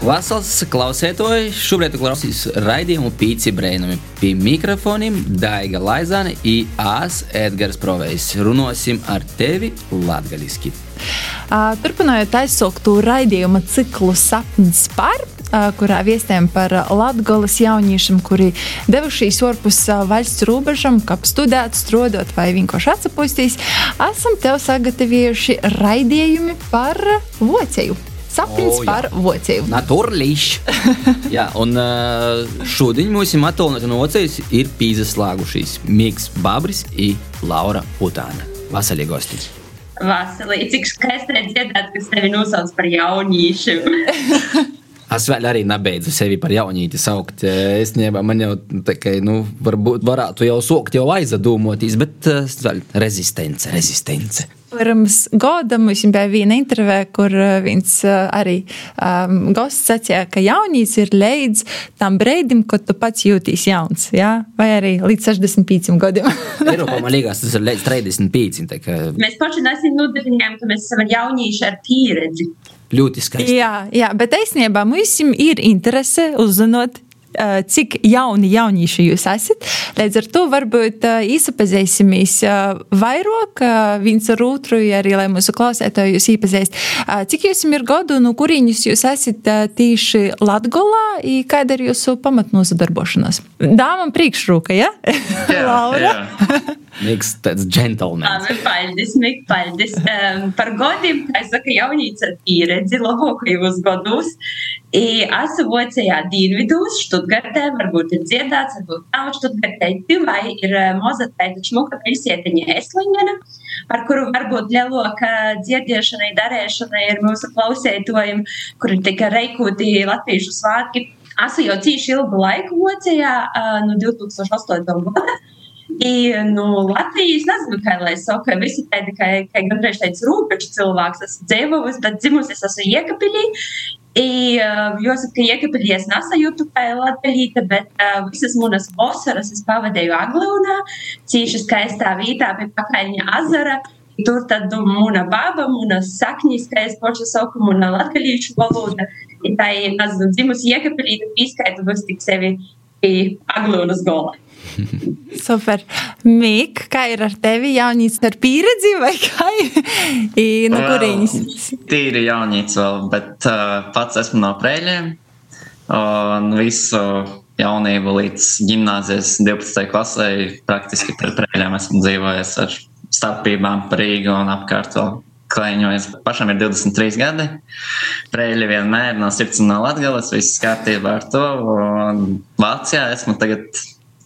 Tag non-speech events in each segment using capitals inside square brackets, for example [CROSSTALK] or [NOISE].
Vasals klausētoji, šobrīd klausīs raidījumu Pīci Brēnumi. Pie mikrofoniem Daiga Laizāne un Ās Edgars Provejs. Runosim ar tevi latgaliski. Turpinājot aizsūktu raidījuma ciklu Sapnis par, kurā viestiem par Latvijas jauniešiem, kuri devušies ārpus uh, valsts robežām, kā studēt, strādāt vai vienkārši atsapūstīs, esam tev sagatavojuši raidījumi par vocēju. Sapnis oh, par vocēju. Naturlīši. [LAUGHS] jā, un šodien mums ir attālināta no vocējas ir pīzaslāgušies Miks Babris un Laura Putāna. Vasaļie gosti! Vasalī, cik skaisti dzirdēt, kas tevi nosauc par jaunīšu. [LAUGHS] Es vēl arī nebeidzu sevi par jaunīti saukt. Es nevaru, man jau tā kā, nu, varbūt varētu jau sokt, jau aizdomāties, bet uh, rezistence, rezistence. Pirms gada mums bija viena intervija, kur viens arī um, gosts sacīja, ka jaunīs ir līdz tam brīdim, kad tu pats jūties jauns, jā? vai arī līdz 65 gadiem. [LAUGHS] Eiropā man liekas, tas ir līdz 35. Kā... Mēs paši nesen nodefinējām, ka mēs esam jaunieši ar pieredzi. Ļoti skaisti. Jā, jā bet īstenībā mums ir interese uzzināt cik jauni jaunieši jūs esat. Līdz ar to varbūt iepazīsimies vairāk viens ar otru, arī lai mūsu klausētāji jūs iepazīst. Cik jums ir gadu, no kurienes jūs esat tīši Latgolā, kāda ir jūsu pamatnosadarbošanās? Dāmam priekšrūka, ja? Jā, [LAUGHS] Laura? Jā. Miks tāds džentlmenis. Paldies, Mik, paldies. Um, par godiem, kā es saku, jaunīca pieredzi labākajos gados. Esmu vocējā dienvidos, Štutgartē, varbūt ir dziedāts, varbūt nav Štutgartē. Tivai ir moza tāda šmuka pilsietiņa Eslingena, par kuru varbūt lielāka dziediešanai, darēšanai ir mūsu klausētojiem, kur ir tikai reikūti latviešu svātki. Esmu jau cīši ilgu laiku vocējā, no 2008. gada. I, nu, Latvijas nezinu, kā lai saka, visi tādi, kā, kā gandrīz tāds rūpeču cilvēks, esmu dzīvojis, bet dzimusi es esmu Iekapilī. I, uh, jāsaka, ka Iekapilī es nesajūtu kā Latvijīta, bet uh, visas manas vasaras es pavadīju Aglūnā, cīši skaistā vietā pie Pakaļņa azara. Tur tad nu, mūna baba, mūna saknis, kā es pašu saku, mūna latgalīšu valoda. Tā ir, nezinu, dzimusi Iekapilī, tad izskaitu būs tik sevi Aglūnas gola. [LAUGHS] Super. Mīk, kā ir ar tevi? Jaunīts ar pieredzi vai kā? I, no kurienes? Tīri jaunīts vēl, bet uh, pats esmu no prēļiem. Un visu jaunību līdz gimnāzijas 12. klasē praktiski par prēļiem esmu dzīvojis ar starpībām par Rīgu un apkārt vēl klaiņojas. Pašam ir 23 gadi. Prēļi vienmēr no sirds un no latgales, viss kārtībā ar to. Un Vācijā esmu tagad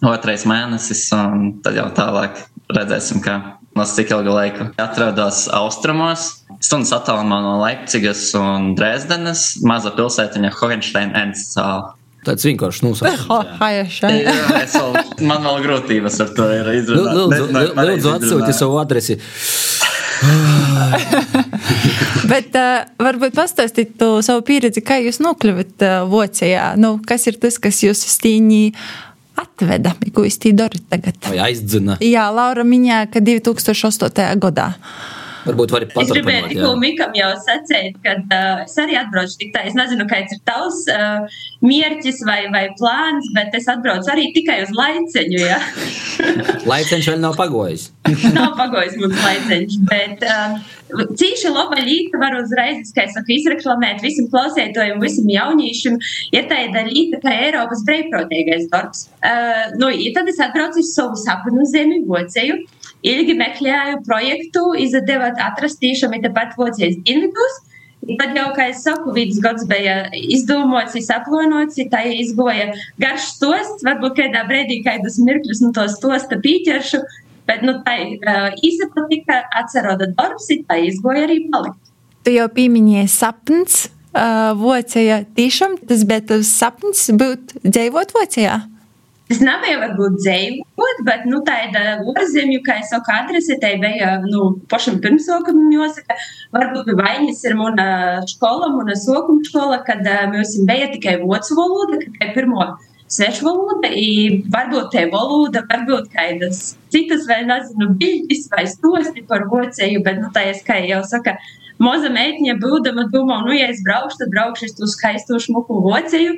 otrais mēnesis, un tad jau tālāk redzēsim, kā no cik ilga laika atrodos austrumos. Stundas attālumā no Leipzigas un Dresdenes, maza pilsētiņa Hohensteina Enstāla. Tāds vienkārši nosaucums. Man vēl grūtības ar to ir izrunāt. Lūdzu, atsūti savu adresi. [LAUGHS] Bet uh, varbūt pastāstīt savu pieredzi, kā jūs nokļuvat uh, Vācijā. Nu, kas ir tas, kas jūs stīņī atveda, ko jūs tī darat tagad? Vai aizdzina? Jā, Laura minēja, ka 2008. gadā. Varbūt arī pateikt. Es gribēju tikko Mikam jau sacīt, ka uh, es arī atbraucu tik tā. Es nezinu, kāds ir tavs uh, mierķis vai, vai plāns, bet es atbraucu arī tikai uz laiceņu. Ja? [LAUGHS] Laiceņš vēl nav pagojis. [LAUGHS] nav pagojis mums laiceņš, bet uh, cīši laba līta var uzreiz, kā es saku, izreklamēt visam klausētojam, visam jauniešam. Ir tāda līta, kā Eiropas brīvprātīgais darbs. Uh, nu, tad es atbraucu uz savu sapnu zemi, Voceju ilgi meklēju projektu, izdevot atrast tiešām tepat Vācijas dienvidos. Tad jau, kā es saku, vidus gads bija izdomāts, izsaplānots, tā izgoja garš stosts, varbūt kādā brīdī kādus mirkļus no to stosta pīķeršu, bet nu, tā uh, izpatika, atceroda darbs, tā izgoja arī palikt. Tu jau pieminēji sapnis, uh, Vācijā tiešām tas bija tas sapnis būt dzīvot Vācijā. Tas nav jau varbūt dzīvot, bet nu, tāda ārzemju, kā es saku, adrese tai bija nu, pašam pirmsokam jāsaka. Varbūt vainas ir mana skola, mana sokuma skola, kad uh, mums bija tikai vācu valoda, tikai pirmo svešvaloda, i varbūt te valoda, varbūt kādas citas, vēl nezinu, bildes vai stosti par vocēju, bet, nu, tā es kā jau saka, Moza meitene, būdama, domā, nu, ja es braukšu, tad braukšu uz skaistu šmuku vocēju.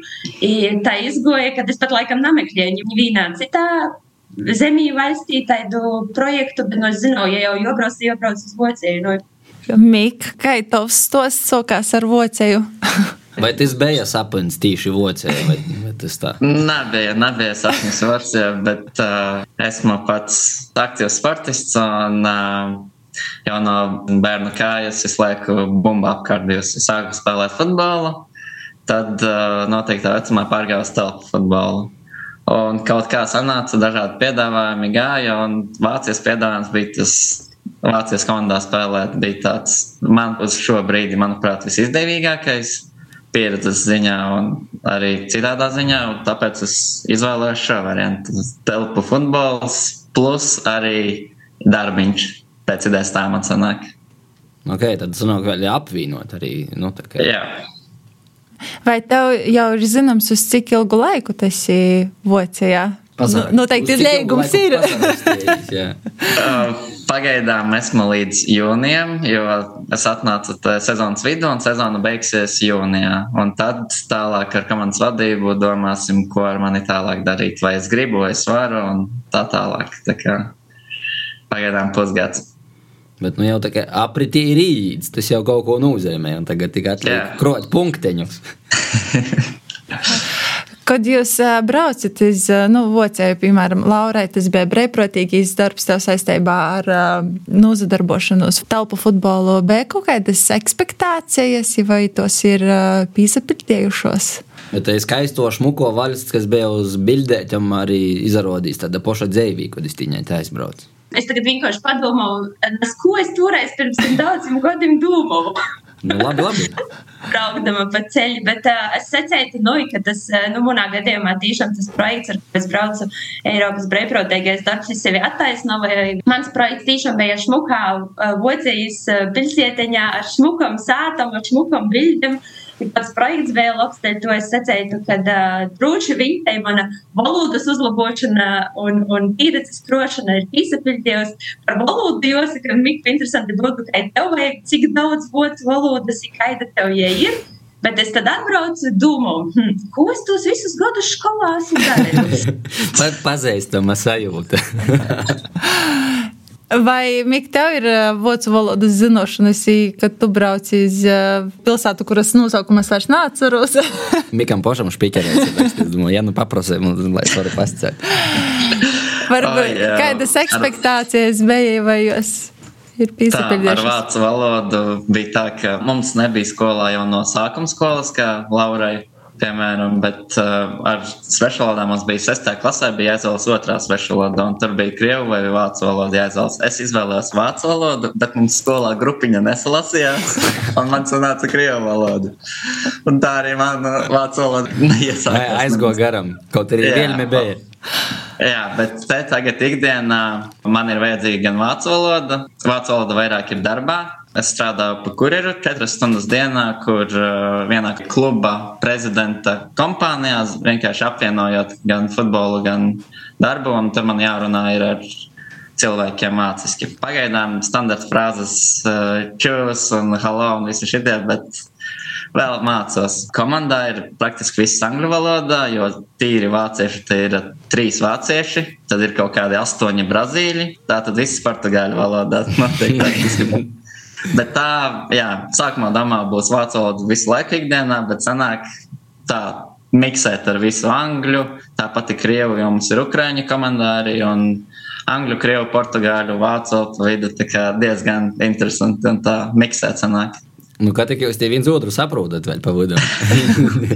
Tā izgoja, ka es pat laikam nemeklēju vienā citā zemī valstī tādu projektu, bet, nu, es zinu, ja jau jobrauc, jobrauc uz vocēju. Nu. Mika, kā tavs stosts sokās ar vocēju? [LAUGHS] Vai tas bija sapnis tīši vocē, vai, vai tas tā? Nebija, nebija sapnis vocē, bet uh, esmu pats aktīvs sportists un uh, jau no bērnu kājas visu laiku bumbu apkārtījus. Sāku spēlēt futbolu, tad uh, noteiktā vecumā pārgāju uz telpu futbolu. Un kaut kā sanāca, dažādi piedāvājumi gāja, un Vācijas piedāvājums bija tas Vācijas komandā spēlēt, bija tāds man uz šo brīdi, manuprāt, visizdevīgākais pieredzes ziņā un arī citādā ziņā. Tāpēc es izvēlējos šo variantu. Telpu futbols plus arī darbiņš. Pēc idejas tā man sanāk. Ok, tad sanāk vēl apvienot arī. Nu, kā... Jā. Vai tev jau ir zināms, uz cik ilgu laiku tas ir Vācijā? Pasaka, nu, noteikti laiku ir. [LAUGHS] Pagaidām esmu līdz jūnijam, jo es atnācu te sezonas vidū un sezona beigsies jūnijā. Un tad tālāk ar komandas vadību domāsim, ko ar mani tālāk darīt. Vai es gribu, vai es varu un tā tālāk. Tā kā pagaidām pusgads. Bet nu jau tā kā apritī ir īds, tas jau kaut ko nozīmē, un tagad tikai atliek krot punkteņus. [LAUGHS] Kad jūs braucat uz nu, Vocēju, piemēram, Laurai, tas bija brīvprātīgais darbs tev saistībā ar nozadarbošanos telpu futbolu, bija kaut kādas ekspektācijas, vai tos ir pīsapildījušos? Bet tā ir skaisto šmuko valsts, kas bija uz bildēm, arī izrādījis tāda poša dzīvība, kad es tiņai tā aizbraucu. Es tagad vienkārši padomāju, ko es toreiz pirms daudziem gadiem domāju. Nu, labi, labi. braukdama pa ceļu, bet uh, es secēju, nu, ka tas, uh, nu, manā gadījumā tiešām tas projekts, ar ko es braucu Eiropas brīvprātīgais darbs, es sevi attaisnoju. Mans projekts tiešām bija šmukā uh, vocējas uh, pilsētiņā ar šmukam sātam, ar šmukam bildam. Pats projekts bija labs, to es secēju, ka uh, droši vien tā mana valodas uzlabošana un, un pieredzes krošana ir piesapildījusi. Par valodu jāsaka, Mika, interesanti būtu, ka tev vajag cik daudz vācu valodas, ir kaida tev ja ir. Bet es tad atbraucu, domāju, hm, ko es tos visus gadus skolā esmu darījis. [LAUGHS] Pa, pazīstama sajūta. [LAUGHS] Vai Mika, tev ir ā, vācu valodas zināšanas, kad tu brauc uz ā, pilsētu, kuras nosaukuma es vairs neatceros? [LAUGHS] Mikam pašam špikerēs. Es domāju, ja nu paprasē, lai es varu pascēt. Varbūt jā. kādas ekspektācijas bija, vai jūs ir Tā, ar vācu valodu bija tā, ka mums nebija skolā jau no sākuma skolas, kā Laurai, piemēram, bet uh, ar svešvalodā mums bija 6. klasē, bija jāizvēlas otrā svešvaloda, un tur bija krievu vai vācu valoda jāizvēlas. Es izvēlējos vācu valodu, bet mums skolā grupiņa nesalasījās, [LAUGHS] un man sanāca krievu valoda. Un tā arī man vācu valoda [LAUGHS] neiesākās. Aizgo garam, kaut arī vienmēr bija. Jā, bet te tagad ikdienā man ir vajadzīga gan vācu valoda. Vācu valoda vairāk ir darbā. Es strādāju par kurjeru četras stundas dienā, kur uh, vienā kluba prezidenta kompānijā vienkārši apvienojot gan futbolu, gan darbu. Un tur man jārunā ir ar cilvēkiem māciski. Pagaidām standarta frāzes uh, čūs un hello un visi šitie, bet vēl mācos. Komandā ir praktiski viss angļu valodā, jo tīri vācieši te ir trīs vācieši, tad ir kaut kādi astoņi brazīļi, tā tad viss portugāļu valodā [LAUGHS] notiek praktiski. Bet tā, jā, sākumā domā būs vācu valoda visu laiku ikdienā, bet sanāk tā miksēt ar visu angļu, tāpat ir krievu, jo mums ir ukraiņu komandāri un angļu, krievu, portugāļu, vācu valodu, tā kā diezgan interesanti un tā miksēt sanāk. Nu, kā tik jūs tie viens otru saprotat, vēl pa vidu.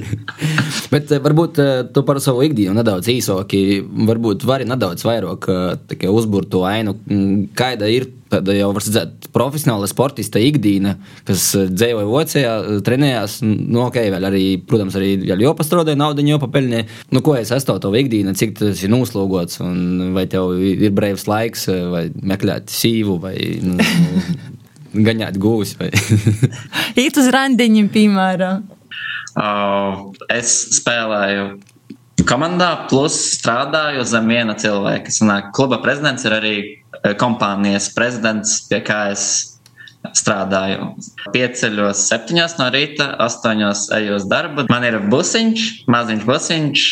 [LAUGHS] Bet eh, varbūt eh, tu par savu ikdienu nedaudz īsāki, varbūt vari nedaudz vairāk eh, uzburt to ainu, mm, kāda ir tāda jau, var redzēt, profesionāla sportista ikdiena, kas dzīvoja Vācijā, trenējās, nu, ok, vēl arī, protams, arī jopastrodē, naudu jopapelnē. Nu, ko es esmu tava ikdiena, cik tas ir noslogots, un vai tev ir brīvs laiks, vai meklēt sīvu, vai, nu, [LAUGHS] gaņāt gūs, vai. [LAUGHS] Īt uz randiņiem, piemēram. Uh, es spēlēju komandā, plus strādāju zem viena cilvēka. Sanāk, kluba prezidents ir arī kompānijas prezidents, pie kā es strādāju. Pieceļos septiņos no rīta, astoņos eju uz darbu. Man ir busiņš, maziņš busiņš,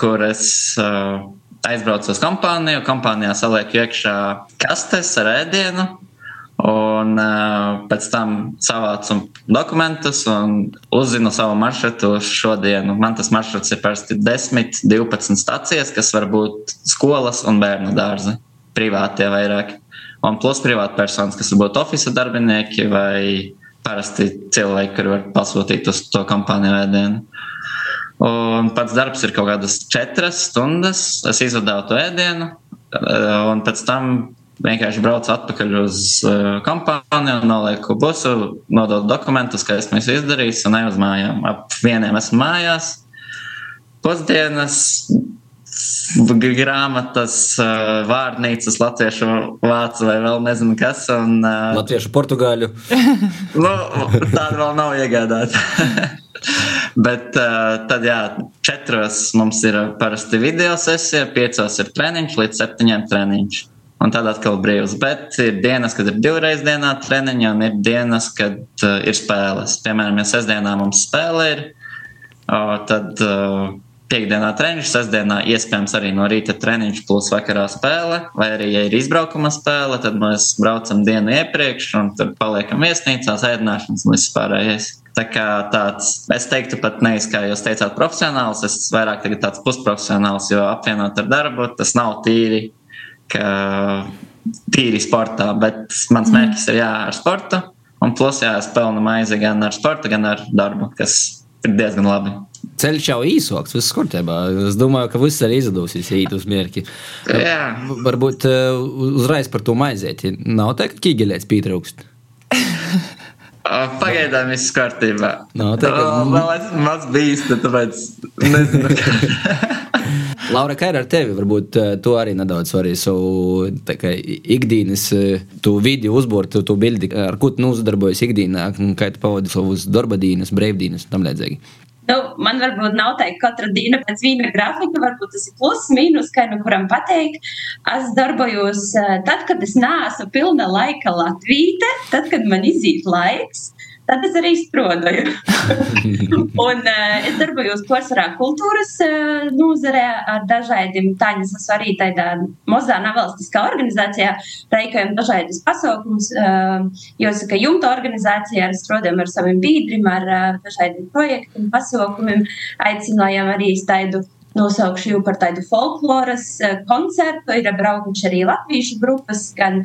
kur es aizbraucu uz kompāniju. Kompānijā salieku iekšā kastes ar ēdienu. Un uh, pēc tam savācu dokumentus un uzzinu savu maršrutu uz šodienu. Man tas maršruts ir parasti 10, 12 stācijas, kas var būt skolas un bērnu dārzi. Privātie vairāk. Un plus privātpersonas, kas var būt oficiāli darbinieki vai parasti cilvēki, kuri var pasūtīt uz to kompāniju ēdienu. Un pats darbs ir kaut kādas četras stundas. Es izvadīju to ēdienu, un pēc tam vienkārši braucu atpakaļ uz uh, kompāniju, nolieku busu, nododu dokumentus, ka esmu izdarījis, un eju uz mājām. Ap vieniem esmu mājās. Pusdienas, grāmatas, uh, vārnīcas, latviešu vācu vai vēl nezinu kas. Un, uh, latviešu portugāļu. [LAUGHS] nu, tāda vēl nav iegādāta. [LAUGHS] Bet uh, tad, jā, četros mums ir parasti video sesija, piecos ir treniņš, līdz septiņiem treniņš un tad atkal brīvs. Bet ir dienas, kad ir divreiz dienā treniņi, un ir dienas, kad uh, ir spēles. Piemēram, ja sestdienā mums spēle ir, uh, tad uh, piekdienā treniņš, sestdienā iespējams arī no rīta treniņš plus vakarā spēle, vai arī, ja ir izbraukuma spēle, tad mēs braucam dienu iepriekš, un tad paliekam viesnīcās, ēdināšanas un viss pārējais. Tā kā tāds, es teiktu, pat nevis, kā jūs teicāt, profesionāls, es vairāk tagad tāds pusprofesionāls, jo apvienot ar darbu, tas nav tīri ka tīri sportā, bet mans mhm. mērķis ir jā, ar sportu. Un plus, jā, es pelnu maizi gan ar sportu, gan ar darbu, kas ir diezgan labi. Ceļš jau īsoks, viss kārtībā. Es domāju, ka viss arī izdosies īt uz mērķi. Jā. Varbūt uzreiz par to maizēti. Nav tā, ka ķīgeļēts pietrūkst. Pagaidām viss kārtībā. Nav tā, ka... Vēl esmu maz bijis, tāpēc nezinu. [LAUGHS] Laura, kā ir ar tevi? Varbūt uh, tu arī nedaudz vari savu ikdienas, uh, tu vidi uzbūrt, tu, tu bildi, ar ko tu nozadarbojies ikdienā, kā tu pavadi savus darba dienas, brīvdienas un tam līdzīgi. Nu, man varbūt nav tā, ka katra diena pēc viena grafika, varbūt tas ir plus, mīnus, kā nu kuram pateikt. Es darbojos tad, kad es neesmu pilna laika Latvīte, tad, kad man iziet laiks tad es arī strādāju. [LAUGHS] un uh, es darbojos pārsvarā kultūras uh, nozarē ar dažādiem tādiem. Es esmu arī tādā mazā nevalstiskā organizācijā, reikojam dažādus pasaukumus. Uh, es saku, jumta organizācijā ar strādājam ar saviem biedriem, ar uh, dažādiem projektiem, pasaukumiem, aicinājām arī tādu nosaukšu jau par tādu folkloras eh, koncertu. Ir braukuši arī latviešu grupas, gan,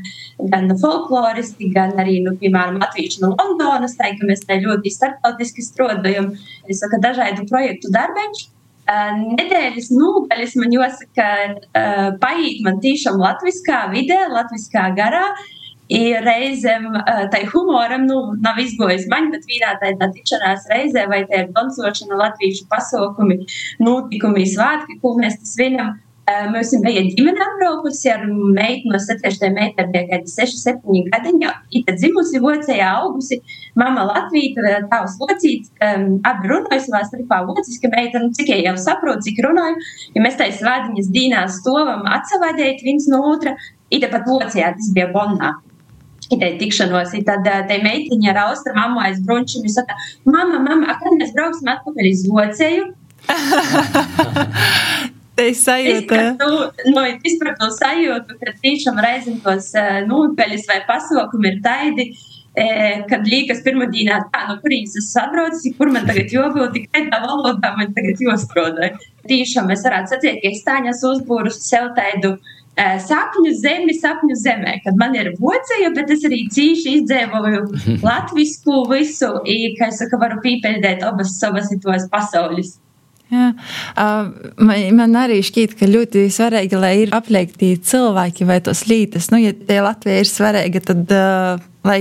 gan folkloristi, gan arī, nu, piemēram, latviešu no Londonas. Tā ka mēs te ļoti starptautiski strādājam. Es saku, dažādu projektu darbiņš. Eh, nedēļas nogaļas man jāsaka, eh, paiet man tiešām latviskā vidē, latviskā garā. Ir reizēm tai humoram nu, nav izgojis baņķis, bet vienā tādā tikšanās reizē, vai tā ir dancošana, latviešu pasaukumi, notikumi, svētki, ko mēs tas vinam. Mēs bijām ģimene apbraukusi ar meitu no 7. metra, bija kādi 6, 7 gadiņi. Ita dzimusi vocējā augusi, mama Latvija, tavs locīts, um, abi runāja savā starpā vociski meita, nu cik jau saprot, cik runāju. Ja mēs tai svētdiņas dīnās stovam atsavādēt viens no otra, ita pat locījā, tas bija Bonnā tai tikšanos. Tad tai meitiņa ar austrumu mammu aiz brunčiem. Viņa saka, mama, mama, kad mēs brauksim atpakaļ uz Vocēju? Tā ir sajūta. Es, tu, nu, izprat to sajūtu, ka tiešām reizēm tos nūpeļus vai pasaukumi ir taidi. Kad liekas, pirmā dienā, tā, no kurienes es saprotu, kur man tagad jogo, tikai tā valodā man tagad jāstrādā. Tiešām es varētu sacīt, ka es tāņas uzbūru sev tādu uh, sapņu zemi, sapņu zemē, kad man ir vocija, bet es arī cīši izdzīvoju [LAUGHS] latvisku visu, i, ka es saku, varu pīpeļdēt abas savas tos pasaules. Jā. Man, man arī šķiet, ka ļoti svarīgi, lai ir apliekti cilvēki vai tos lītas. Nu, ja tie Latvija ir svarīga, tad uh, lai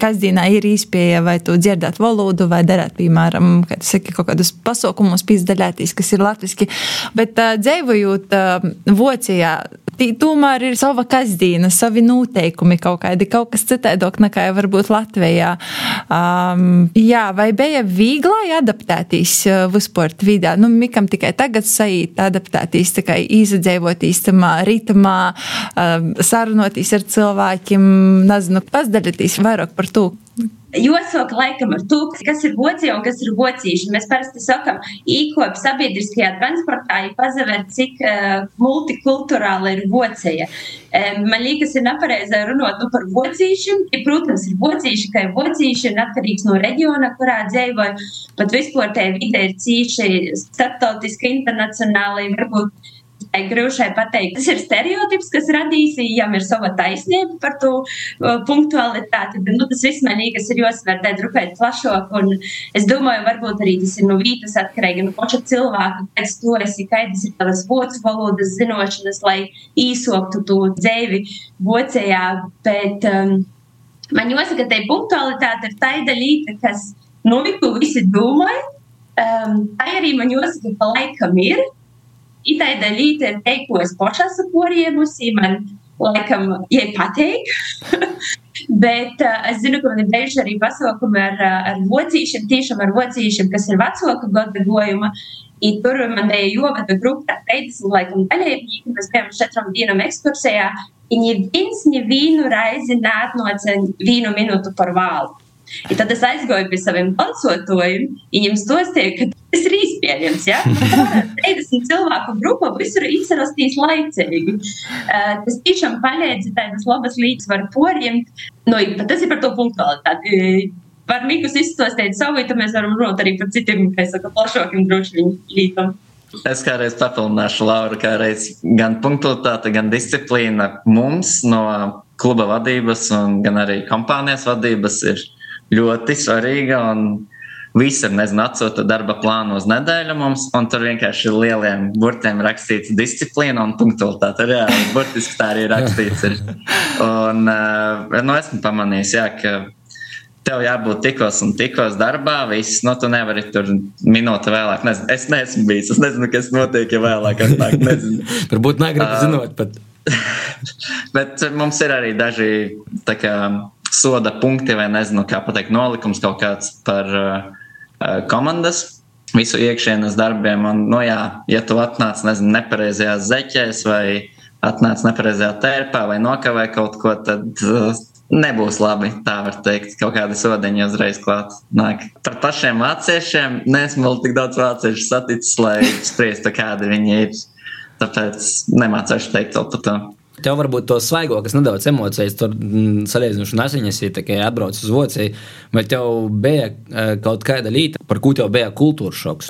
kasdienā ir īspēja vai tu dzirdēt valodu vai darēt, piemēram, kā tu saki, kaut kādus pasaukumus pīzdaļātīs, kas ir latviski. Bet uh, dzīvojot uh, Vocijā, Tī tomēr ir sava kasdīna, savi noteikumi kaut kādi, kaut kas citādāk nekā varbūt Latvijā. Um, jā, vai bija vieglai adaptēties uh, vispār vidā? Nu, Mikam tikai tagad sajūt adaptēties, tikai izdzēvotīs tamā ritmā, um, sarunotīs ar cilvēkiem, nezinu, pazdalīties vairāk par to, Josok laikam ar to, kas ir vocija un kas ir vocīši. Mēs parasti sakam, īkop sabiedriskajā transportā, ja pazaver, cik uh, multikulturāla ir vocija. Um, man liekas, ir nepareizi runāt nu, par vocīšiem. Ja, protams, ir vocīši, ka ir vocīši ir atkarīgs no reģiona, kurā dzīvoja, bet vispār te vide ir cīši starptautiski, internacionāli, varbūt grūšai pateikt. Tas ir stereotips, kas radīs, ja ir sava taisnība par to uh, punktualitāti. Bet, nu, tas viss manī, kas ir jāsvērtē drupēt plašāk. Un es domāju, varbūt arī tas ir no vītas atkarīgi no paša cilvēka, pēc to esi, kādas ir tavas vocu valodas zinošanas, lai īsoktu to dzēvi vocējā. Bet um, man jāsaka, ka tai punktualitāte ir taida līta, kas, nu, ko visi domāja. Um, tā arī man jāsaka, ka laikam ir. Itai daļīte ir teikt, ko es pašā esmu poriemusi, man laikam, ja pateik. [LAUGHS] Bet uh, es zinu, ka man ir bijuši arī pasākumi ar, ar vocīšiem, tiešām ar vocīšiem, kas ir vecāka gada gojuma. I tur man bija jovada grupa, 30 laikam dalībnieki, mēs bijām četram dienam ekskursijā. Viņi viens nevienu reizi neatnoca vienu minūtu par vālu. I tad es aizgāju pie saviem balsotājiem, viņiem stostīju, ka tas ir izpieņems. Ja? [LAUGHS] 30 cilvēku grupa visur izrastīs laicīgi. Uh, tas tiešām palīdz tādas labas līdzsvaru poriem. Nu, tas ir par to punktualitāti. Par Mikus izstostīt savu, tad mēs varam runāt arī par citiem, kā es saku, plašākiem droši vien lītam. Es kādreiz papildināšu Lauru, kā reiz gan punktualitāte, gan disciplīna mums no kluba vadības un gan arī kompānijas vadības ir ļoti svarīga. Visur, nezinu, atsūta darba plānu uz nedēļu mums, un tur vienkārši ir lieliem burtiem rakstīts disciplīna un punktualitāte. Jā, burtiski tā arī rakstīts. Ir. Un, uh, nu, esmu pamanījis, jā, ka tev jābūt tikos un tikos darbā. Viss, nu, tu nevari tur minūti vēlāk. Nezinu, es neesmu bijis. Es nezinu, kas notiek, ja vēlāk atnāk. [LAUGHS] Varbūt negribu uh, zinot. Bet... [LAUGHS] bet mums ir arī daži kā, soda punkti vai nezinu, kā pateikt, nolikums kaut kāds par uh, komandas visu iekšienes darbiem. Un, nu, jā, ja tu atnāc nezinu, nepareizajās zeķēs vai atnāc nepareizajā tērpā vai nokavē kaut ko, tad uh, nebūs labi. Tā var teikt, kaut kādi sodiņi uzreiz klāt. Nāk. Par pašiem vāciešiem nesmu vēl tik daudz vāciešu saticis, lai [LAUGHS] spriestu, kādi viņi ir. Tāpēc nemācīšu teikt vēl par to. Tev varbūt to svaigo, kas nedaudz emocijas, tur mm, salīdzinoši nasiņas ir, kā atbrauc uz vociju, vai tev bija e, kaut kāda līta, par ko tev bija kultūra šoks?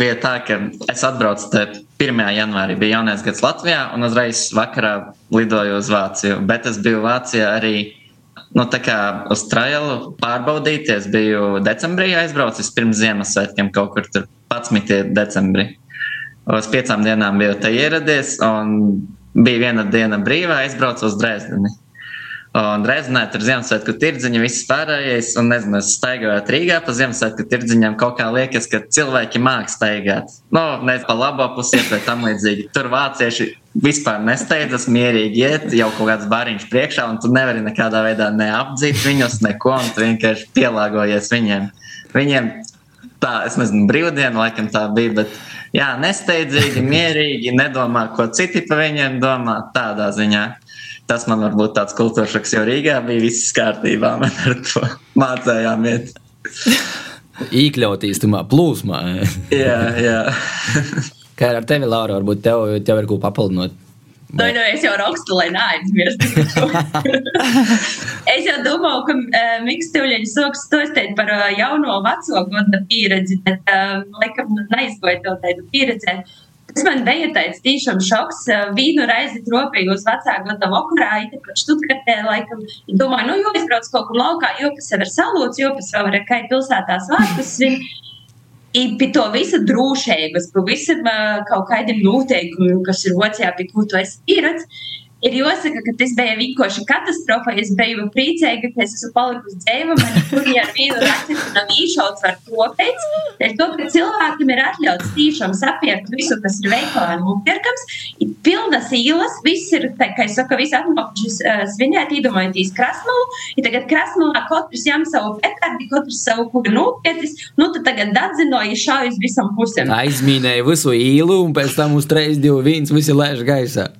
Bija tā, ka es atbraucu 1. janvārī, bija jaunais gads Latvijā, un uzreiz vakarā lidoju uz Vāciju. Bet es biju Vācijā arī nu, uz trailu pārbaudīties. Biju decembrī aizbraucis pirms Ziemassvētkiem, kaut kur 11. decembrī. Uz piecām dienām biju te ieradies. Un bija viena diena brīvā, aizbraucu uz Dresdeni. Un Dresdenē tur Ziemassvētku tirdziņa, viss pārējais, un nezinu, es staigāju Rīgā pa Ziemassvētku tirdziņām, kaut kā liekas, ka cilvēki māk staigāt. Nu, ne pa labo pusi, vai tam līdzīgi. Tur vācieši vispār nesteidzas, mierīgi iet, jau kaut kāds bariņš priekšā, un tu nevari nekādā veidā neapdzīt viņus, neko, un tu vienkārši pielāgojies viņiem. Viņiem tā, es nezinu, brīvdiena laikam tā bija, bet jā, nesteidzīgi, [LAUGHS] mierīgi, nedomā, ko citi par viņiem domā. Tādā ziņā tas man varbūt tāds kultūras šoks, jo Rīgā bija viss kārtībā. [LAUGHS] Man ar to mācījām iet. Iekļautīs tamā plūsmā. jā, jā. Kā ar tevi, Laura, varbūt tev, tev ir ko papildināt? Nu, nu, es jau rakstu, lai neaizmirstu. [LAUGHS] es jau domāju, ka uh, Mikls Tevļņš sāks stostēt par uh, jauno veco gada pieredzi, bet, uh, laikam, neizgoja to tādu pieredzi. Tas man bija tāds tiešām šoks. Vīnu reizi tropīju uz vecāku gada vakarā, īpaši Stuttgartē, laikam, domāju, nu, jo es braucu kaut kur laukā, jo pēc sev ir salūts, jo pēc sev ir kā pilsētā svētkus. I pie to visa drošības, pie visam uh, kaut kādiem noteikumiem, kas ir Vācijā, pie ko tu esi pieredzējis. Ir jāsaka, ka tas bija vienkārši katastrofa. Es biju priecīga, ka es esmu palikusi dzīva, man tur ar vienu raķetu nav īšauts ar to pēc. Ir to, ka cilvēkiem ir atļauts tiešām sapirkt visu, kas ir veikalā nopirkams. Ir pilnas īlas, viss ir, tā, kā es saku, visi atnākuši uh, svinēt, iedomājotīs krasmalu. Ir tagad krasmalā katrs jām savu petardi, katrs savu kuru nopietis. Nu, tad tagad dadzinoja šaujas visam pusēm. Aizmīnēja visu īlu un pēc tam uz 3, 2, 1 visi lēš gaisā.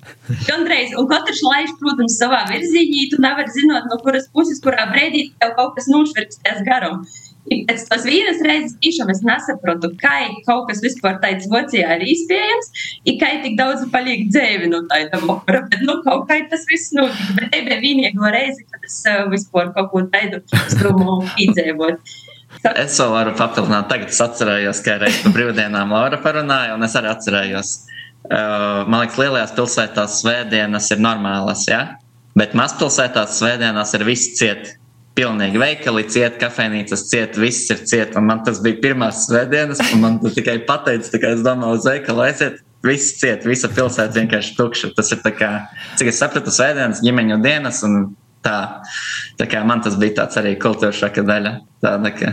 Gandrīz, un katrs laiž, protams, savā virzienā. Tu nevari zināt, no kuras puses, kurā brīdī tev kaut kas nošvirkstēs garam. Pēc tam vienas reizes tiešām es nesaprotu, kā kaut kas vispār tāds vocijā ir iespējams, ir kā tik daudz paliek dzēvi no tāda vokara, bet nu kaut kā tas viss notika. Bet te bija vienīgo reizi, kad es uh, vispār kaut ko tādu strumu piedzēvot. Es vēl varu papildināt, tagad es atcerējos, ka reiz pa brīvdienām Laura parunāja, un es arī atcerējos. Uh, man liekas, lielajās pilsētās svētdienas ir normālas, ja? bet mazpilsētās svētdienās ir viss ciet. Pilnīgi veikali ciet, kafejnīcas ciet, viss ir ciet. Un man tas bija pirmās svētdienas, un man tikai pateica, ka es domāju, uz veikalu aiziet. Viss ciet, visa pilsēta vienkārši tukša. Tas ir tā kā, cik es sapratu, svētdienas, ģimeņu dienas un tā. Tā kā man tas bija tāds arī kultūras šaka daļa. Tāda, ka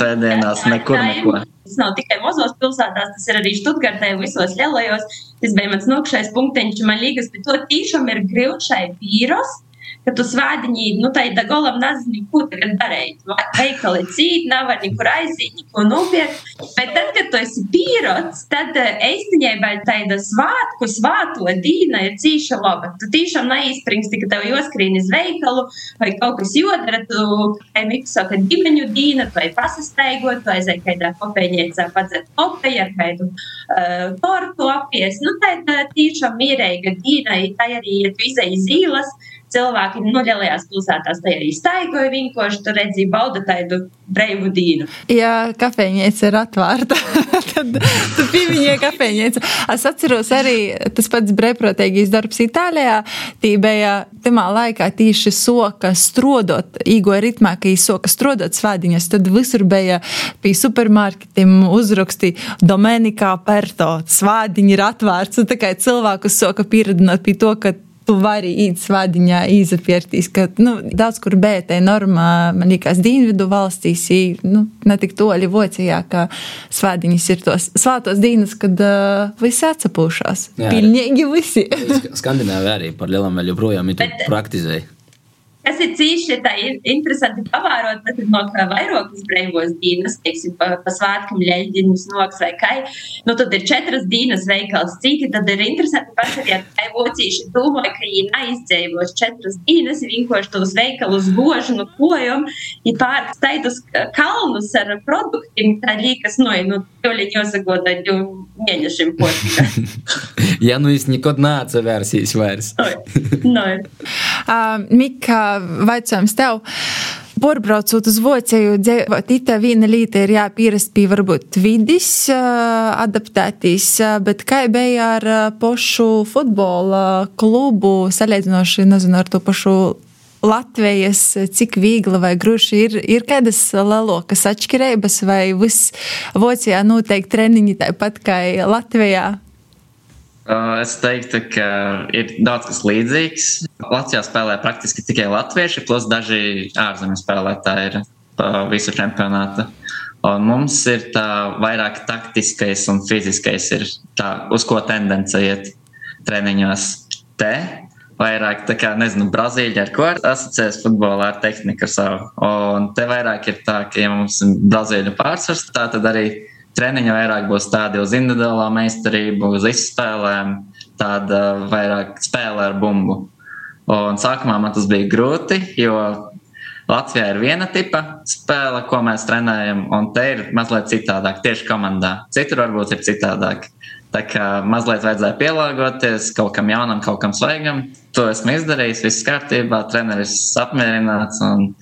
svētdienās nekur neko. Tas nav tikai mazos pilsētās, tas ir arī Štutgartē, visos lielajos. Tas bija mans nokšais punktiņš, man liekas, bet to tiešām ir grūti šai vīros. Ka tu svētdiņī, nu, tā ir golam nezini, ko tagad darīt. Veikali cīt, nevar nekur aiziet, neko nopirkt. Bet tad, kad tu esi pīrots, tad īstenībā tāda svātku, svāto dīna ir cīša laba. Tu tiešām neizspringsti, ka tev joskrīn iz veikalu vai kaut kas jodara, tu, kā Miks saka, ģimeņu dīna, vai pasastaigot, vai aiziet kādā kopējniecā padzert kopēju ar kādu uh, tortu apies. Nu, tā ir tiešām mierīga dīna, tā arī, ja tu izēji zīles, cilvēki no lielajās pilsētās tajā arī staigoja vienkārši, tur redzēja bauda tādu breivu dīnu. Ja kafejnīca ir atvērta, [LAUGHS] tad tu pieminēji kafejnīcu. Es atceros arī tas pats brīvprātīgais darbs Itālijā. Tī bija tamā laikā tieši soka strodot, īgo ritmā, ka īsoka strodot svēdiņas, tad visur bija pie supermarketiem uzraksti Domenikā Perto, svēdiņi ir atvērts. Tā kā cilvēkus soka pieredināt pie to, ka tu vari īt svādiņā izapiertīs, ka nu, daudz kur bētē normā, man liekas, dienvidu valstīs, nu, ne tik toļi Vocijā, ka svādiņas ir tos svātos dienas, kad uh, visi atsapūšās. Jā, Pilnīgi visi. Skandināvija arī par lielam vēl joprojām ir Bet- Tas ir cīši tā ir interesanti pavārot, tad no vairākas breivos dīnas, teiksim, pa, pa svētkam ļeļģiņus noks vai kai. Nu, tad ir četras dīnas veikals citi, tad ir interesanti paskatīt, kā vocīši domāja, ka viņi neizdzēvos četras dīnas, vienkārši tos veikalus gožu no kojom, ja pārks taidus kalnus ar produktiem, tā liekas, no, nu, teoļi jāsagoda divu mēnešiem potika. [LAUGHS] Ja nu es nekad neatcevērsīs vairs. no. Uh, [LAUGHS] Mika, vaicājums tev. Porbraucot uz Vociju, dzīvot itā viena lieta ir jāpierast pie varbūt vidis, adaptētīs, bet kā bija ar pošu futbola klubu, salīdzinoši, nezinu, ar to pašu Latvijas, cik viegli vai gruši ir, ir kādas lielākas atšķirības, vai viss Vocijā noteikti treniņi tāpat kā Latvijā? Uh, Es teiktu, ka ir daudz kas līdzīgs. Latvijā spēlē praktiski tikai latvieši, plus daži ārzemju spēlētāji ir visu čempionātu. Un mums ir tā vairāk taktiskais un fiziskais, ir tā, uz ko tendence iet treniņos. Te vairāk, tā kā, nezinu, Brazīļi ar ko asociēs futbolā ar tehniku savu. Un te vairāk ir tā, ka, ja mums ir Brazīļu pārsvars, tā tad arī treniņi vairāk būs tādi uz individuālā meistarību, uz izspēlēm, tāda vairāk spēle ar bumbu. Un sākumā man tas bija grūti, jo Latvijā ir viena tipa spēle, ko mēs trenējam, un te ir mazliet citādāk, tieši komandā. Citur varbūt ir citādāk. Tā kā mazliet vajadzēja pielāgoties kaut kam jaunam, kaut kam svaigam. To esmu izdarījis, viss kārtībā, treneris apmierināts un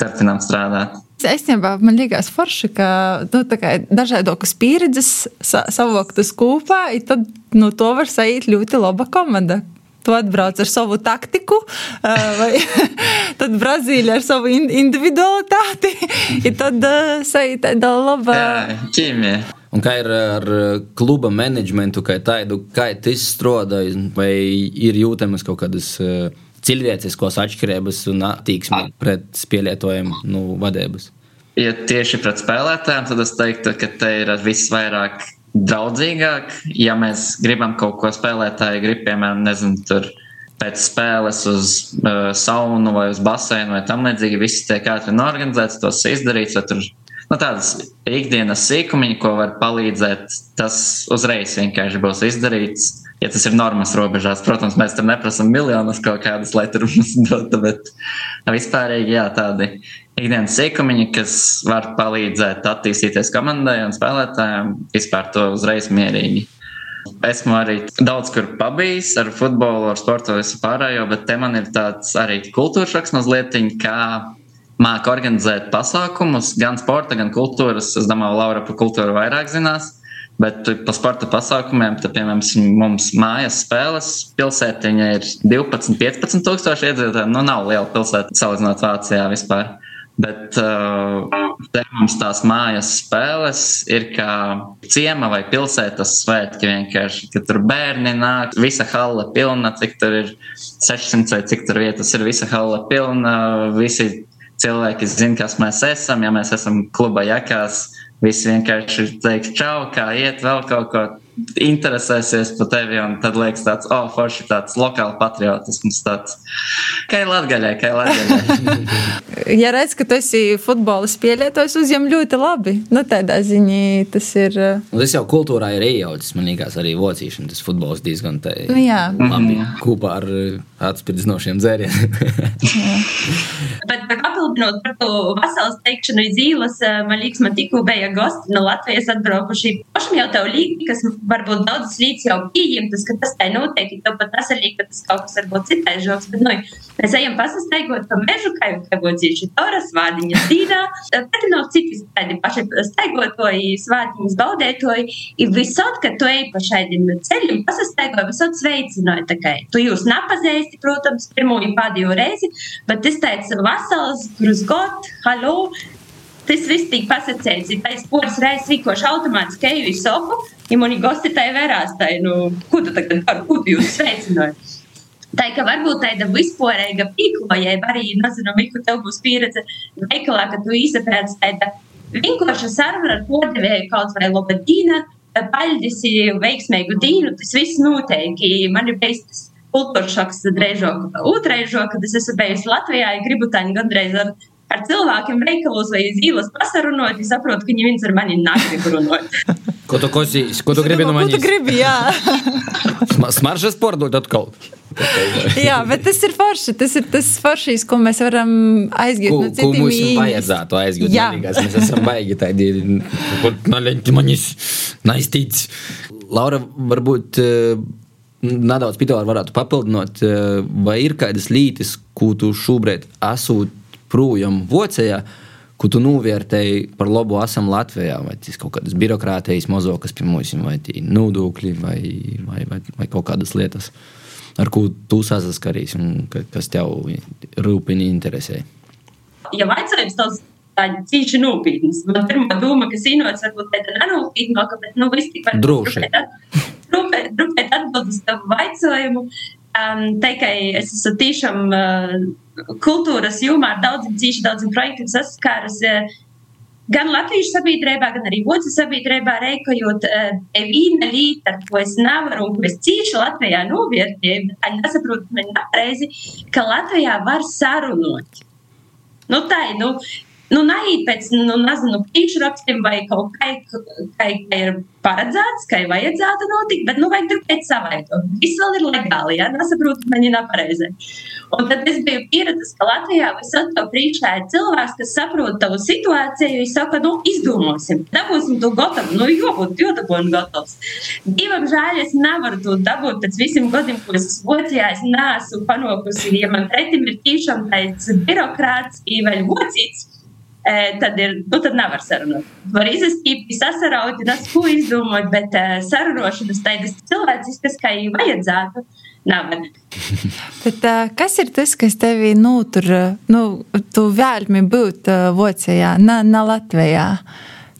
turpinām strādāt. Īstenībā man liekas, forši, ka nu, dažādas pieredzes sa savoktas kopā, un tad no to var saīt ļoti laba komanda. Tu atbrauc ar savu taktiku, vai [LAUGHS] tad Brazīlija ar savu in individualitāti, un tad saīt tāda laba. Ķīmija. Un kā ir ar kluba menedžmentu, kā tādu, kā tas strādājas, vai ir jūtamas kaut kādas cilvēciskos atšķirības un attieksme pret spēlētojiem nu, vadības? Ja tieši pret spēlētājiem, tad es teiktu, ka te ir visvairāk draudzīgāk. Ja mēs gribam kaut ko spēlētāji, grib, piemēram, nezinu, tur pēc spēles uz uh, saunu vai uz baseinu vai tam līdzīgi, viss tiek ātri norganizēts, tos izdarīts, vai tur nu, tādas ikdienas sīkumiņi, ko var palīdzēt, tas uzreiz vienkārši būs izdarīts. Ja tas ir normas robežās, protams, mēs tam neprasām miljonus kaut kādas, lai tur mums dotu, bet vispārīgi jā, tādi ikdienas sīkumiņi, kas var palīdzēt attīstīties komandai un spēlētājiem, vispār to uzreiz mierīgi. Esmu arī daudz kur pabijis ar futbolu, ar sportu, visu pārējo, bet te man ir tāds arī kultūras šoks mazliet, kā māca organizēt pasākumus, gan sporta, gan kultūras. Es domāju, Laura par kultūru vairāk zinās. Bet par sporta pasākumiem, tad, piemēram, mums mājas spēles pilsētiņa ir 12, 15 tūkstoši iedzīvotāji. Nu, nav liela pilsēta salīdzinot Vācijā vispār. Bet uh, te mums tās mājas spēles ir kā ciema vai pilsētas svētki. Vienkārši, kad tur bērni nāk, visa hala pilna, cik tur ir 600 vai cik tur vietas ir, visa hala pilna. Visi cilvēki zina, kas mēs esam. Ja mēs esam kluba jakās, visi vienkārši teiks čau, kā iet vēl kaut ko interesēsies par tevi, un tad liekas tāds, oh, forši tāds lokāls patriotisms, tāds, kā ir latgaļai, kā ir latgaļai. [LAUGHS] ja redz, ka tu esi futbola spēlētājs, uzņem ļoti labi. Nu, tādā ziņā tas ir. Nu, tas jau kultūrā ir iejaucis, man liekas, arī vocīšana, tas futbols diezgan te. Nu, jā. Labi, kopā ar atspirdzinošiem dzērieniem. bet, bet papildinot par to vasaras teikšanu iz īlas, man liekas, man tikko bija gosti no Latvijas atbraukuši. Pašam jau tev līdzi, kas varbūt daudzas līdz jau pieņemtas, ka tas tā notiek, tev pat tas arī, ka tas kaut kas varbūt citais žoks, bet, nu, mēs ejam pasastaigot pa mežu, kā jau būtu toras, vādiņas dīdā, tad nav citi tādi paši staigotoji, svādiņas baudētoji, ir visot, ka tu ej pa šaidim ceļiem, pasastaigoji, visot sveicināji, tā kā tu jūs napazīsti, protams, pirmo un pēdējo reizi, bet es teicu, vasals, gruzgot, halo, tas viss tika pasakīts. Es poras reizes rīkošu automātiski eju uz sofu, ja mani gosti tai vērās, tai, nu, ko tu tagad par ko tu jūs sveicināt? Tā ir varbūt tāda vispārīga pīklojība, arī, nezinu, Miku, tev būs pieredze veikalā, ka tu izsapēc tāda vienkārša saruna ar podevēju kaut vai lobadīna, paļģis veiksmīgu dīnu, tas viss notiek. Man ir bijis tas kultūras šoks drēžok, otraižo, kad es esmu bijusi Latvijā, ja gribu tā gandrīz ar ar cilvēkiem veikalos vai iz ielas pasarunot, es saprotu, ka viņi viens ar mani negrib runāt. [LAUGHS] ko tu kosīs, ko tu gribi no manis? Ko tu gribi, jā. [LAUGHS] Smaržas pārdot atkal. jā, bet tas ir forši. Tas ir tas foršīs, ko mēs varam aizgūt ko, no citiem. Ko mums vajadzētu aizgūt? Jā. Manīgās. Mēs esam baigi tādi, naļaņķi manis naistīts. Laura, varbūt nedaudz Pitāri varētu papildināt, vai ir kādas lītis, ko tu šobrīd esot projām Vācijā, ko tu novērtēji par labu esam Latvijā, vai tas kaut kādas birokrātijas mozokas pie mums, vai nodokļi, vai, vai, vai, vai kaut kādas lietas, ar ko tu saskarīs un kas tev rūpīgi interesē. Ja jautājums tāds tādi cīši nopietnas, man pirmā doma, kas īnots varbūt tāda nenopietnāka, bet nu viss tik var droši. Rūpēt atbild uz tavu jautājumu. Um, Tikai es esmu tiešām uh, kultūras jomā ar daudziem cīņām, daudziem projektiem saskārus. Gan Latvijas sabiedrībā, gan arī Vācijas sabiedrībā reikojot, viena lieta, ar ko es nevaru un ko es cīši Latvijā novērtēju, viņi nesaprot man nepareizi, ka Latvijā var sarunot. Nu, tā ir, nu, nu, neiet pēc, nu, nezinu, priekšrakstiem vai kaut kā, kā ir paredzēts, ka ir vajadzētu notikt, bet, nu, vajag turpēt savaitu. Viss vēl ir legāli, ja, nesaprotu, man ir nepareizi. Un tad es biju pieredzējis, ka Latvijā visot to priekšā ir cilvēks, kas saprot tavu situāciju, un saka, nu, izdomāsim, dabūsim to gatavu, nu, jo būtu jodabūn gatavs. Divam žēl, es nevaru to dabūt pēc visiem gadiem, ko es Vācijā, es neesmu panokusi, ja man pretim ir tiešām tāds birokrāts, vai vocīts tad, ir, nu, tad nevar sarunāt. Var izsākt, sasaraut, nes ko izdomāt, bet sarunošanas tādas cilvēciskas, kā jau vajadzētu. Nav. [LAUGHS] Bet, kas ir tas, kas tevī notur, nu, tu vēlmi būt Vācijā, ne Latvijā?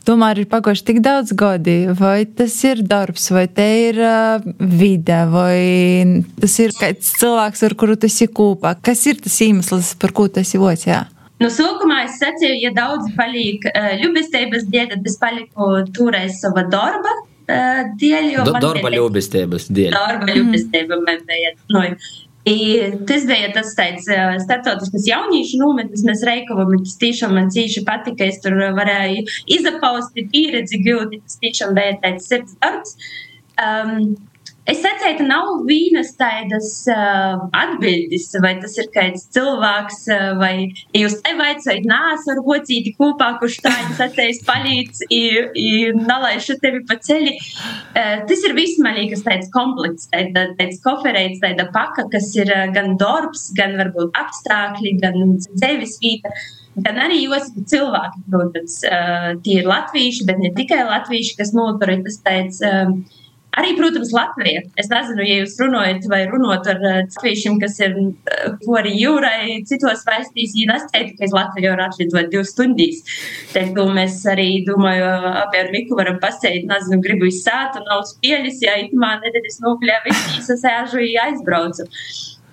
tomēr ir pagājuši tik daudz gadi, vai tas ir darbs, vai te ir uh, vide, vai tas ir kāds cilvēks, ar kuru tas ir kopā. Kas ir tas iemesls, par ko tas ir Vācijā? Nu, sākumā es sacīju, ja daudzi paliek uh, ļubestības dēļ, tad es paliku toreiz sava darba uh, dēļ. Do, darba ļubestības dēļ. Darba ļubestība man bija. Nu, I tas bija tas tāds starptautisks jauniešu nometnes, mēs Reikavam, tas tiešām man cīši patika, es tur varēju izapausti pieredzi gūt, tas tiešām bija tāds sirds darbs. Um, Es teiktu, nav vienas tādas uh, atbildes, vai tas ir kāds cilvēks, uh, vai ja jūs te vaicājat, nāc ar vocīti kopā, kurš tā ir sacējis palīdz, nalaišu tevi pa ceļi. Uh, tas ir viss, man liekas, tāds komplekts, tāda, tāds koferēts, tāda paka, kas ir uh, gan darbs, gan varbūt apstākļi, gan dzīves vīta. Gan arī Josipa cilvēki, protams, uh, tie ir latvieši, bet ne tikai latvieši, kas notur tas tāds. Arī, protams, Latvija. Es nezinu, ja jūs runājat vai runājat ar eh, cilvēkiem, kas ir pori eh, jūrai, citos valstīs, ja ka es Latviju varu atlidot divas stundas. Tad mēs arī, domāju, abi ar Miku varam pasēst, nezinu, gribu izsāt un nav spēļas, ja itamā nedēļas nokļā visi sasēžu, ja aizbraucu.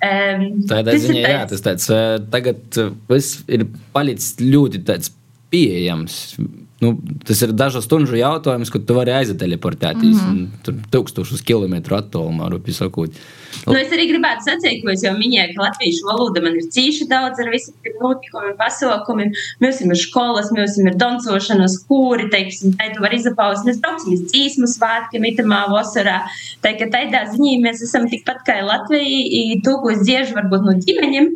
Um, Tādā ziņā, jā, tas tāds, tagad viss ir palicis ļoti tāds pieejams Nu, tas ir dažu stundu jautājums, kad tu vari aizteleportēties mm -hmm. tur tūkstošus kilometru attālumā, rupi sakot. Nu, es arī gribētu sacīt, ko es jau minēju, ka latviešu valoda man ir cīši daudz ar visiem notikumiem, pasaukumiem. Mums ir skolas, mums ir dancošanas, kūri, teiksim, tā tu vari izapaust. Mēs braucam uz dzīsmu svētkiem, itamā vasarā. Tā ka tādā ziņā mēs esam tikpat kā Latvija, to, ko es dziežu varbūt no ģimeņiem.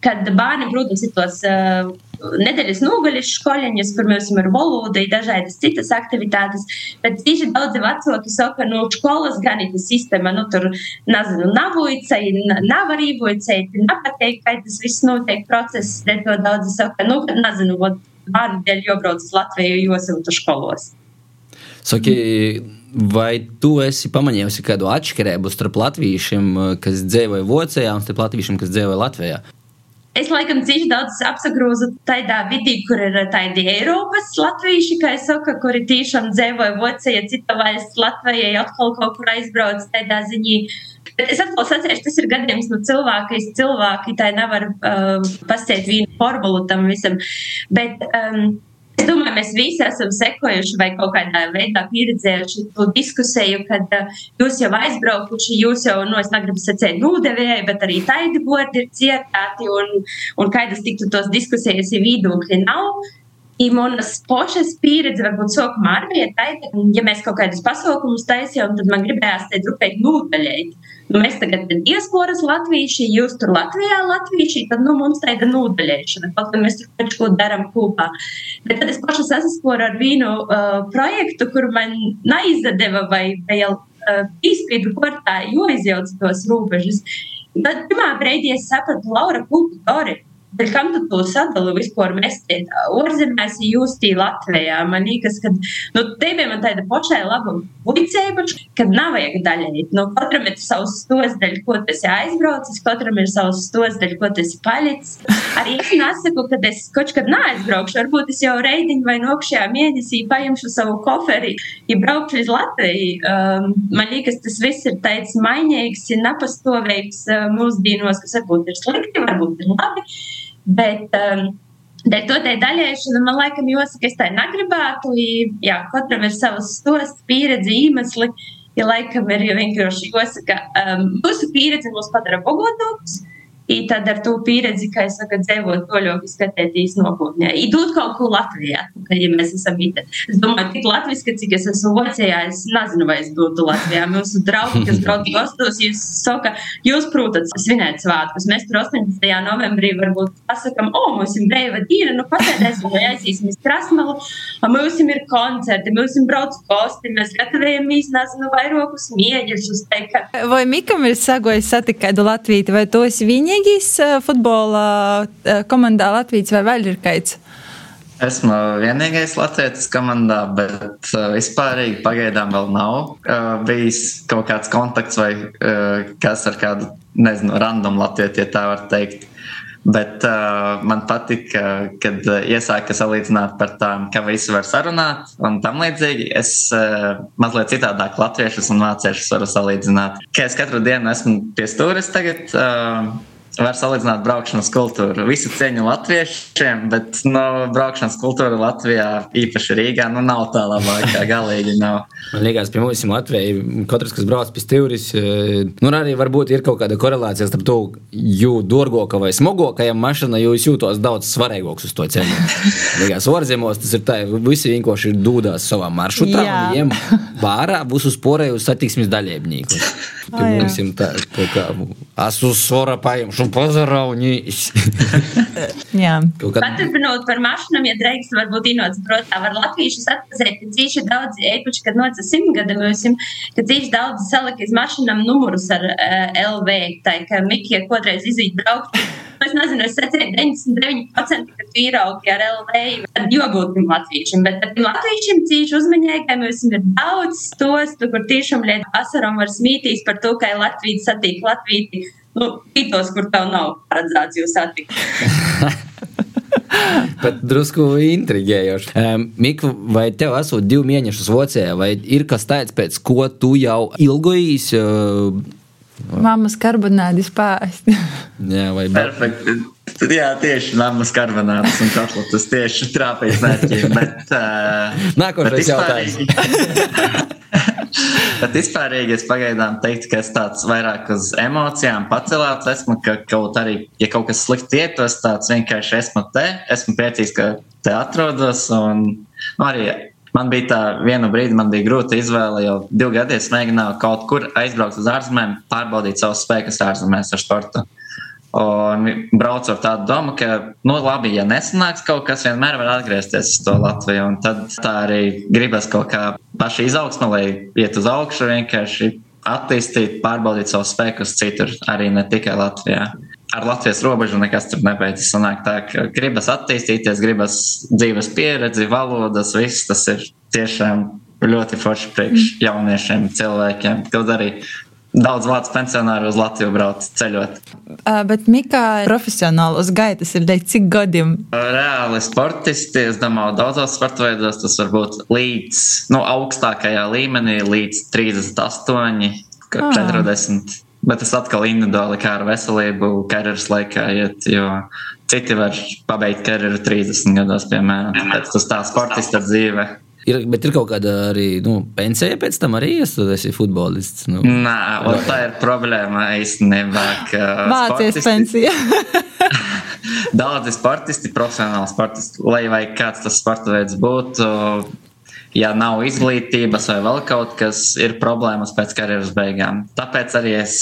Kad bērni, protams, ir tos uh, nedēļas nogaļas skoliņas, kur mēs ar valodu, dažādas citas aktivitātes. Bet tieši daudzi vecāki saka, nu, skolas gan ir sistēma, nu, tur, nezinu, nav uicei, nav arī uicei, nepateik, kā tas viss notiek process, bet to daudzi saka, nu, nezinu, bērnu dēļ jobrauc uz Latviju, jo siltu skolos. Saki, vai tu esi pamanījusi kādu atšķirību starp latviešiem, kas dzīvoja Vācijā, un starp latviešiem, kas dzīvoja Latvijā? Es laikam cīši daudz apsagrozu tādā vidī, kur ir tādi Eiropas latvieši, kā es saku, kuri tiešām dzēvoja Vācijā, cita valsts Latvijai atkal kaut kur aizbrauc tādā ziņā. Bet es atkal sacīšu, tas ir gadījums no cilvēka, es cilvēki tā nevar uh, pasēt vienu formulu tam visam. Bet, um, Es domāju, mēs visi esam sekojuši vai kaut kādā veidā pieredzējuši to diskusiju, kad uh, jūs jau aizbraukuši, jūs jau, nu, es negribu sacīt, nūdevēji, bet arī taidi bordi ir cietēti un, un kādas tiktu tos diskusijas, ja viedokļi nav. I manas pašas pieredze varbūt sākumā tāda, ka, ja mēs kaut kādus pasaukumus taisījām, tad man gribējās te drupēt nūdeļēt. Nu, mēs tagad diasporas latvieši, jūs tur Latvijā latvieši, tad nu, mums tāda nūdeļēšana, kaut kā mēs tur kaut ko darām kopā. Bet tad es pašas sasaskoru ar vienu uh, projektu, kur man neizdeva vai vēl uh, izspīdu kortā, jo izjauca tos robežas. Tad pirmā brīdī es sapratu, Laura, dari? Bet kam tu to sadali vispār mestiet? Ārzemēs jūs tī Latvijā. Man liekas, ka nu, te bija man tāda pašai laba buļcēba, kad nav vajag daļēt. Nu, katram ir savs stos daļ, ko tas ir aizbraucis, katram ir savs stos daļ, ko tas ir palicis. Arī es nesaku, ka es kaut kad neaizbraukšu. Varbūt es jau reidiņu vai nokšajā mēnesī paņemšu savu koferi, ja braukšu uz Latviju. Um, man liekas, tas viss ir tāds mainīgs, nepastāvīgs uh, mūsdienos, kas varbūt ir slikti, varbūt ir labi. Bet um, dēļ to tai daļēšana man laikam jāsaka, es tā negribētu. Jā, katram ir savs stosts, pieredze, iemesli. Ja laikam ir vienkārši jāsaka, um, mūsu pieredze mūs padara bogotākus. I tad ar to pieredzi, kā es saku, dzīvot toļoki skatēties nākotnē. Idūt kaut ko Latvijā, ka, ja mēs esam vīte. Es domāju, tik latviski, cik es esmu Vācijā, es nezinu, vai es būtu Latvijā. Mūsu draugi, kas brauc gastos, jūs saka, jūs, protams, svinēt svātkus. Mēs tur 18. novembrī varbūt pasakam, o, mums ir brīva diena, nu pasēdēsim, vai aizīsim uz Krasmalu, mums ir koncerti, mums ir brauc gosti, mēs gatavojamies, nezinu, vairākus mieģešus. Vai Mikam ir sagojis satikt kādu Latviju, vai to esi viņa? Vienīgais futbola komandā Latvijas vai kāds? Esmu vienīgais Latvijas komandā, bet uh, vispārīgi pagaidām vēl nav uh, bijis kaut kāds kontakts vai uh, kas ar kādu, nezinu, random Latviju, ja tā var teikt. Bet uh, man patika, kad iesāka salīdzināt par tām, ka visi var sarunāt un tam līdzīgi. Es uh, mazliet citādāk latviešus un vāciešus varu salīdzināt. Ka es katru dienu esmu pie stūres tagad. Uh, var salīdzināt braukšanas kultūru. Visi cieņu latviešiem, bet no nu, braukšanas kultūra Latvijā, īpaši Rīgā, nu nav tā labākā. [LAUGHS] Galīgi nav. Man liekas, pie mums Latvijā katrs, kas brauc pie stūris, e, nu arī varbūt ir kaut kāda korelācija starp to, jū dārgāka vai smagākajam mašīna, jo jūs jūtos daudz svarīgāks uz to ceļu. [LAUGHS] Liekas, ārzemēs tas ir tā, visi vienkārši ir dūdās savā maršrutā un ņem vērā visus pārējos satiksmes dalībniekus. [LAUGHS] Ir tā, tā kā svara paimšu un pazaraunīšu. Jā. Paturpinot par mašīnām, ja drēks varbūt inots, protā, var latviešus atpazēt, ka cīši daudz, eipuši, kad noca simtgadam, ka cīši daudz salika iz mašīnām numurus ar uh, eh, LV, tā ka Mikija kodreiz izīt braukt. Es nezinu, es secēju 99%, ka vīraugi ar LV ir jogūtiem latviešiem, bet ar latviešiem cīši uzmanīgiem ir daudz stostu, kur tiešām liet asaram var smītīs par to, ka Latvijas satīk Latviju. Nu, tītos, kur tev nav paredzēts jūs satikt. [LAUGHS] Pat drusku intrigējoši. Um, Mikls, vai tev esot divi mēneši Vācijā, vai ir kas tāds, pēc ko tu jau ilgojies? Uh, Māmas karbonādi spēst. [LAUGHS] Jā, vai perfekti. Jā, tieši mammas karbonādes un kotletes tieši trāpīs mērķiem. Bet, uh, [LAUGHS] Nākošais jautājums. [LAUGHS] Bet vispārīgi es pagaidām teiktu, ka es tāds vairāk uz emocijām pacelāts esmu, ka kaut arī, ja kaut kas slikti iet, es tāds vienkārši esmu te, esmu priecīgs, ka te atrodos. Un nu, arī man bija tā viena brīdi, man bija grūta izvēle, jo divu gadu es mēģināju kaut kur aizbraukt uz ārzemēm, pārbaudīt savus spēkus ārzemēs ar sportu. Un braucu ar tādu domu, ka, nu, labi, ja nesanāks kaut kas, vienmēr var atgriezties uz to Latviju. Un tad tā arī gribas kaut kā paša izaugsme, lai iet uz augšu, vienkārši attīstīt, pārbaudīt savus spēkus citur, arī ne tikai Latvijā. Ar Latvijas robežu nekas tur nebeidzas. Sanāk tā, ka gribas attīstīties, gribas dzīves pieredzi, valodas, viss tas ir tiešām ļoti forši priekš jauniešiem, cilvēkiem. Kaut arī Daudz vācu pensionāru uz Latviju brauc ceļot. Uh, bet Mikā profesionāli uz gaitas ir līdz cik gadiem? Reāli sportisti, es domāju, daudzos sporta veidos tas var būt līdz nu, augstākajā līmenī, līdz 38, ah. 40. Bet tas atkal individuāli kā ar veselību, karjeras laikā iet, jo citi var pabeigt karjeru 30 gados, piemēram. Tāpēc tas tā sportista dzīve. Ir, bet ir kaut kāda arī nu, pensija pēc tam arī, ja tu esi futbolists. Nu. Nē, tā ir problēma īstenībā. Vācijas pensija. [LAUGHS] Daudzi sportisti, profesionāli sportisti, lai vai kāds tas sporta veids būtu, ja nav izglītības vai vēl kaut kas, ir problēmas pēc karjeras beigām. Tāpēc arī es,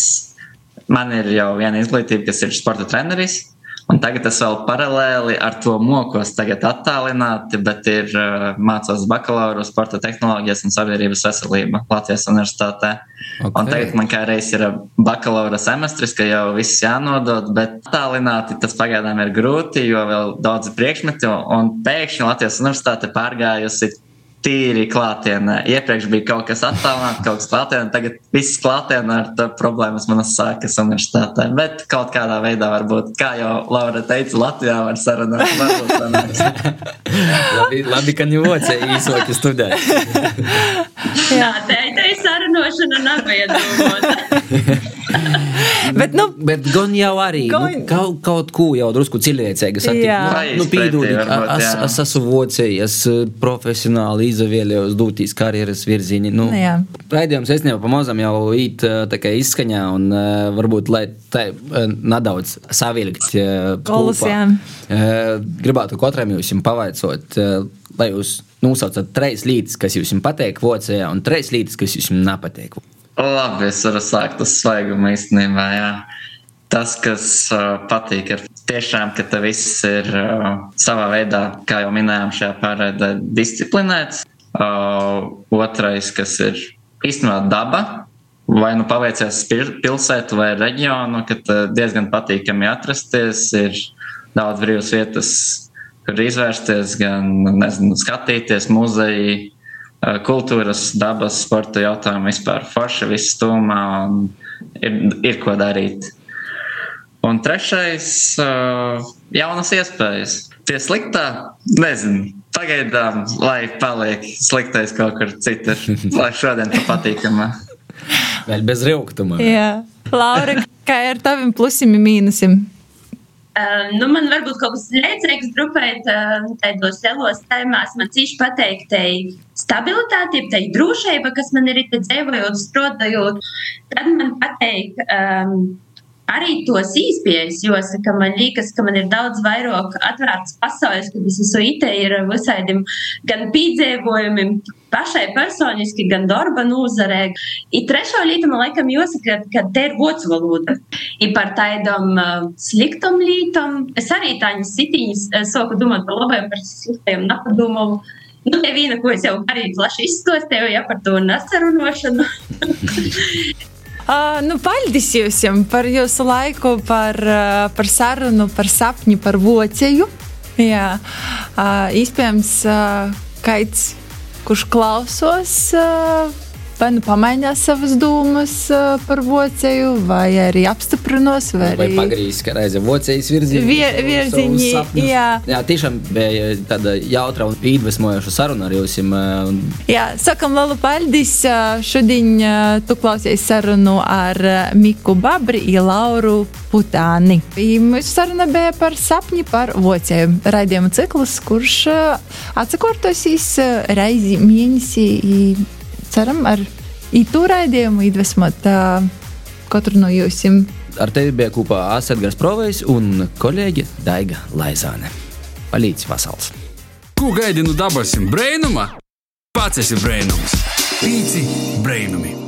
man ir jau viena izglītība, kas ir sporta treneris. Un tagad es vēl paralēli ar to mokos, tagad attālināti, bet ir uh, mācos bakalauru sporta tehnoloģijas un sabiedrības veselība Latvijas universitātē. Okay. Un tagad man kā reiz ir bakalaura semestris, ka jau viss jānodod, bet attālināti tas pagaidām ir grūti, jo vēl daudzi priekšmeti un pēkšņi Latvijas universitāte pārgājusi tīri klātienē. Iepriekš bija kaut kas attālināts, kaut kas klātienē, tagad viss klātienē ar to problēmas manas sākas universitātē. Bet kaut kādā veidā varbūt, kā jau Laura teica, Latvijā var sarunāt. [LAUGHS] labi, labi, ka ņemot īsoki studēt. Jā, tā ir sarunāšana nav iedomota. [LAUGHS] bet, nu, bet gan jau arī nu, gan... Nu, kaut, kaut ko jau drusku cilvēcīgi satikt. Nu, nu pīdūdi, es, es esmu vocējis profesionāli izvēlējos dūtīs karjeras virzieni. Nu, raidījums es jau pamazam jau īt tā kā izskaņā un uh, varbūt, lai tā nedaudz savilkt uh, kopā. Uh, gribētu katram jums pavaicot, lai jūs nosaucat trīs lietas, kas jums patīk vocējā un trīs lietas, kas jums nepatīk. Labi, es varu sākt uz svaigumu īstenībā. Jā. Tas, kas uh, patīk, ir tiešām, ka tas viss ir uh, savā veidā, kā jau minējām, šajā pārraidē disciplinēts. Uh, otrais, kas ir īstenībā daba, vai nu paveicies pilsētu vai reģionu, kad uh, diezgan patīkami atrasties, ir daudz brīvas vietas, kur izvērsties, gan nezinu, skatīties muzeju kultūras, dabas, sporta jautājumu vispār forša, viss stūmā un ir, ir ko darīt. Un trešais uh, - jaunas iespējas. Tie sliktā, nezinu, pagaidām, lai paliek sliktais kaut kur citur, [LAUGHS] lai šodien tā patīkamā. Vēl bez rūkuma. Jā. Laura, kā ir taviem plusiem un mīnusiem? Uh, nu, man varbūt kaut kas līdzīgs grupēt uh, tādos lielos tēmās. Man cīši pateikt, tai stabilitāte, tai drošība, kas man ir dzīvojot, strādājot. Tad man pateikt, um, arī tos īspējas, jo saka, man liekas, ka man ir daudz vairāk atvērts pasaules, kad es esmu ite ir visādiem gan pīdzēvojumiem, pašai personiski, gan darba nozarē. I trešo lietu man laikam jāsaka, ka te ir vocu valoda. I par tādām uh, sliktam lītam. Es arī tādas sitiņas sāku domāt par labajiem, par sliktajiem napadomu. Nu, te viena, ko es jau arī plaši izstostēju, ja par to nesarunošanu. Uh, [LAUGHS] nu, paldies jums par jūsu laiku, par, uh, par sarunu, par sapņu, par vocēju. Jā, uh, iespējams, uh, kāds, kurš klausos, uh, vai nu pamainās savas domas uh, par vocēju, vai arī apstiprinos, vai, Vai arī pagrīzes, ka reizē vocējas virzienā. Virziņi, jā. jā, tiešām bija tāda jautra un iedvesmojoša saruna ar jums. un Jā, sakam, lielu paldies. Šodien tu klausies sarunu ar Miku Babri un Lauru Putāni. Mūsu saruna bija par sapņu par vocēm. Raidījuma cikls, kurš atsakortosies reizi mēnesī. Ceram, ar ītu raidījumu iedvesmot katru no jums. ar tevi bija kopā Asēdgars Provejs un kolēģi Daiga Laizāne. Palīdz vasals! Ko gaidi no dabasim brainuma? Pats esi brainums. Pīci brainumi!